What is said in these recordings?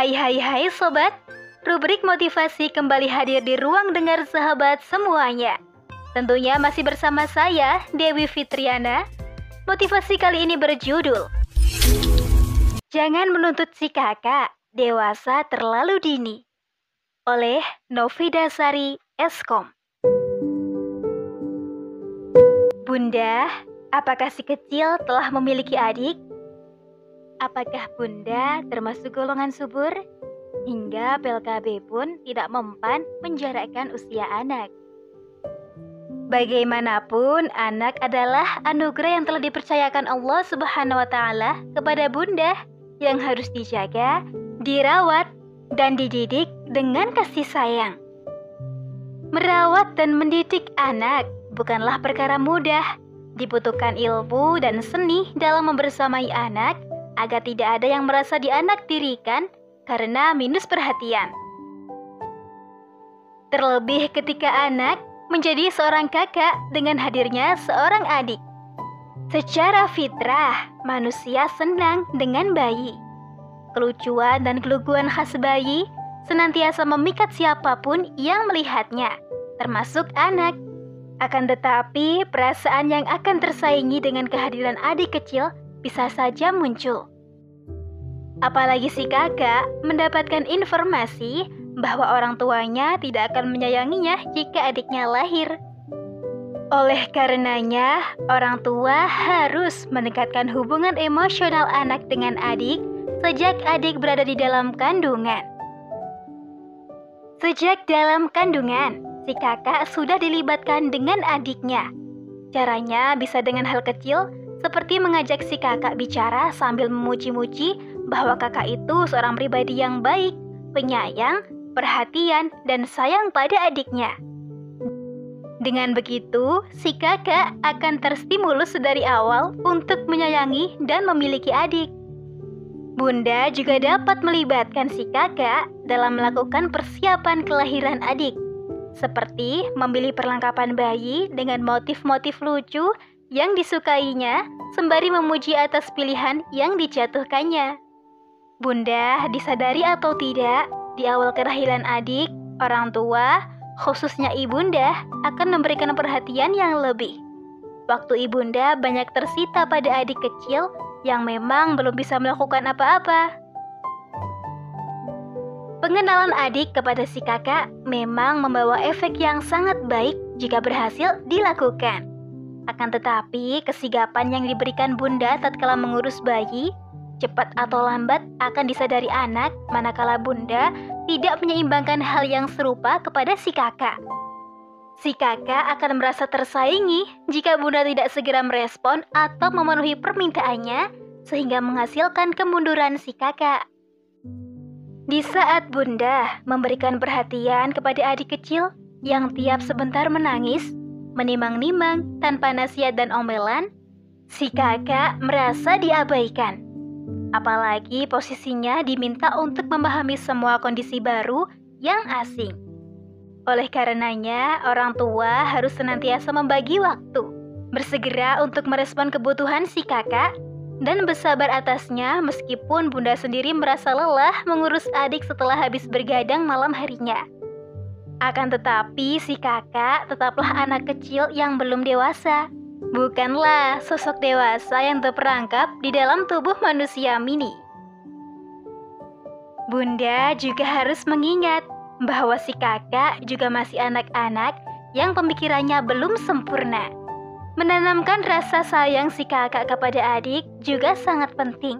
Hai hai hai sobat, rubrik motivasi kembali hadir di ruang dengar sahabat semuanya. Tentunya masih bersama saya, Dewi Fitriana. Motivasi kali ini berjudul Jangan menuntut si kakak, dewasa terlalu dini. Oleh Novi Dasari Eskom. Bunda, apakah si kecil telah memiliki adik? Apakah Bunda termasuk golongan subur? Hingga PLKB pun tidak mempan menjarakkan usia anak. Bagaimanapun, anak adalah anugerah yang telah dipercayakan Allah Subhanahu wa Ta'ala kepada Bunda yang harus dijaga, dirawat, dan dididik dengan kasih sayang. Merawat dan mendidik anak bukanlah perkara mudah. Dibutuhkan ilmu dan seni dalam membersamai anak agar tidak ada yang merasa dianak dirikan karena minus perhatian. Terlebih ketika anak menjadi seorang kakak dengan hadirnya seorang adik. Secara fitrah, manusia senang dengan bayi. Kelucuan dan keluguan khas bayi senantiasa memikat siapa pun yang melihatnya, termasuk anak. Akan tetapi, perasaan yang akan tersaingi dengan kehadiran adik kecil bisa saja muncul. Apalagi si kakak mendapatkan informasi bahwa orang tuanya tidak akan menyayanginya jika adiknya lahir. Oleh karenanya, orang tua harus meningkatkan hubungan emosional anak dengan adik sejak adik berada di dalam kandungan. Sejak dalam kandungan, si kakak sudah dilibatkan dengan adiknya. Caranya bisa dengan hal kecil, seperti mengajak si kakak bicara sambil memuji-muji bahwa kakak itu seorang pribadi yang baik, penyayang, perhatian, dan sayang pada adiknya. Dengan begitu, si kakak akan terstimulus dari awal untuk menyayangi dan memiliki adik. Bunda juga dapat melibatkan si kakak dalam melakukan persiapan kelahiran adik, seperti memilih perlengkapan bayi dengan motif-motif lucu yang disukainya, sembari memuji atas pilihan yang dijatuhkannya. Bunda disadari atau tidak, di awal kelahiran adik, orang tua, khususnya ibunda, akan memberikan perhatian yang lebih. Waktu ibunda banyak tersita pada adik kecil yang memang belum bisa melakukan apa-apa. Pengenalan adik kepada si kakak memang membawa efek yang sangat baik jika berhasil dilakukan. Akan tetapi, kesigapan yang diberikan bunda tatkala mengurus bayi cepat atau lambat akan disadari anak manakala bunda tidak menyeimbangkan hal yang serupa kepada si kakak. Si kakak akan merasa tersaingi jika bunda tidak segera merespon atau memenuhi permintaannya sehingga menghasilkan kemunduran si kakak. Di saat bunda memberikan perhatian kepada adik kecil yang tiap sebentar menangis, menimang-nimang tanpa nasihat dan omelan, si kakak merasa diabaikan apalagi posisinya diminta untuk memahami semua kondisi baru yang asing. Oleh karenanya, orang tua harus senantiasa membagi waktu, bersegera untuk merespon kebutuhan si kakak, dan bersabar atasnya meskipun bunda sendiri merasa lelah mengurus adik setelah habis bergadang malam harinya. Akan tetapi, si kakak tetaplah anak kecil yang belum dewasa bukanlah sosok dewasa yang terperangkap di dalam tubuh manusia mini. Bunda juga harus mengingat bahwa si kakak juga masih anak-anak yang pemikirannya belum sempurna. Menanamkan rasa sayang si kakak kepada adik juga sangat penting.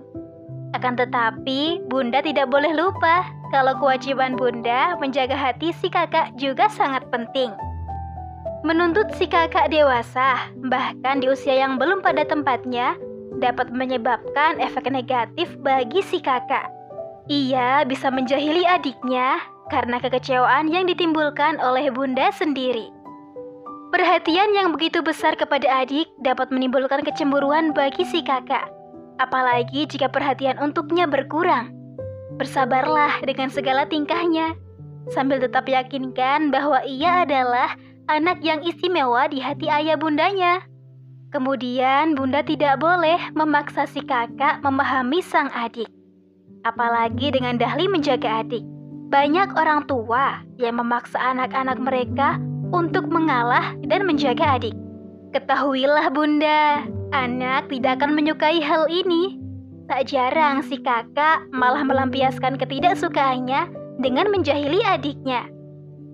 Akan tetapi, Bunda tidak boleh lupa kalau kewajiban Bunda menjaga hati si kakak juga sangat penting. Menuntut si kakak dewasa, bahkan di usia yang belum pada tempatnya, dapat menyebabkan efek negatif bagi si kakak. Ia bisa menjahili adiknya karena kekecewaan yang ditimbulkan oleh bunda sendiri. Perhatian yang begitu besar kepada adik dapat menimbulkan kecemburuan bagi si kakak, apalagi jika perhatian untuknya berkurang. Bersabarlah dengan segala tingkahnya, sambil tetap yakinkan bahwa ia adalah anak yang istimewa di hati ayah bundanya. Kemudian bunda tidak boleh memaksa si kakak memahami sang adik. apalagi dengan dahli menjaga adik. Banyak orang tua yang memaksa anak-anak mereka untuk mengalah dan menjaga adik. Ketahuilah bunda, anak tidak akan menyukai hal ini. Tak jarang si kakak malah melampiaskan ketidaksukaannya dengan menjahili adiknya.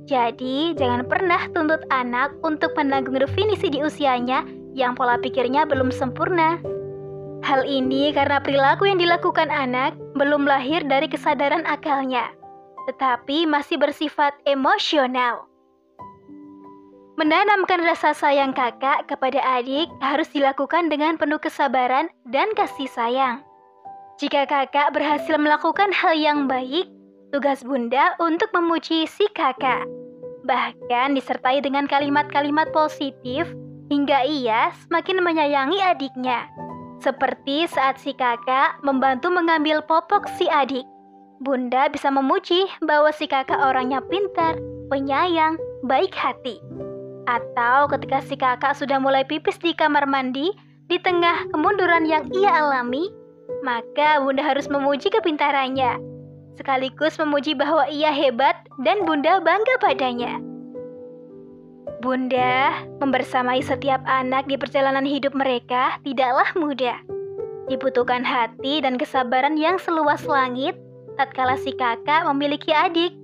Jadi, jangan pernah tuntut anak untuk menanggung definisi di usianya yang pola pikirnya belum sempurna. Hal ini karena perilaku yang dilakukan anak belum lahir dari kesadaran akalnya, tetapi masih bersifat emosional. Menanamkan rasa sayang kakak kepada adik harus dilakukan dengan penuh kesabaran dan kasih sayang. Jika kakak berhasil melakukan hal yang baik, tugas bunda untuk memuji si kakak. Bahkan disertai dengan kalimat-kalimat positif hingga ia semakin menyayangi adiknya. Seperti saat si kakak membantu mengambil popok si adik. Bunda bisa memuji bahwa si kakak orangnya pintar, penyayang, baik hati. Atau ketika si kakak sudah mulai pipis di kamar mandi, di tengah kemunduran yang ia alami, maka Bunda harus memuji kepintarannya, sekaligus memuji bahwa ia hebat dan Bunda bangga padanya. Bunda membersamai setiap anak di perjalanan hidup mereka tidaklah mudah. Dibutuhkan hati dan kesabaran yang seluas langit tatkala si kakak memiliki adik.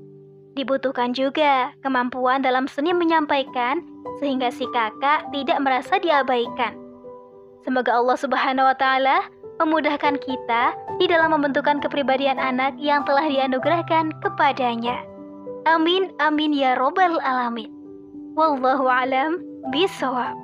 Dibutuhkan juga kemampuan dalam seni menyampaikan sehingga si kakak tidak merasa diabaikan. Semoga Allah Subhanahu wa taala memudahkan kita di dalam membentukan kepribadian anak yang telah dianugerahkan kepadanya. Amin amin ya robbal alamin. Wallahu alam bisawab.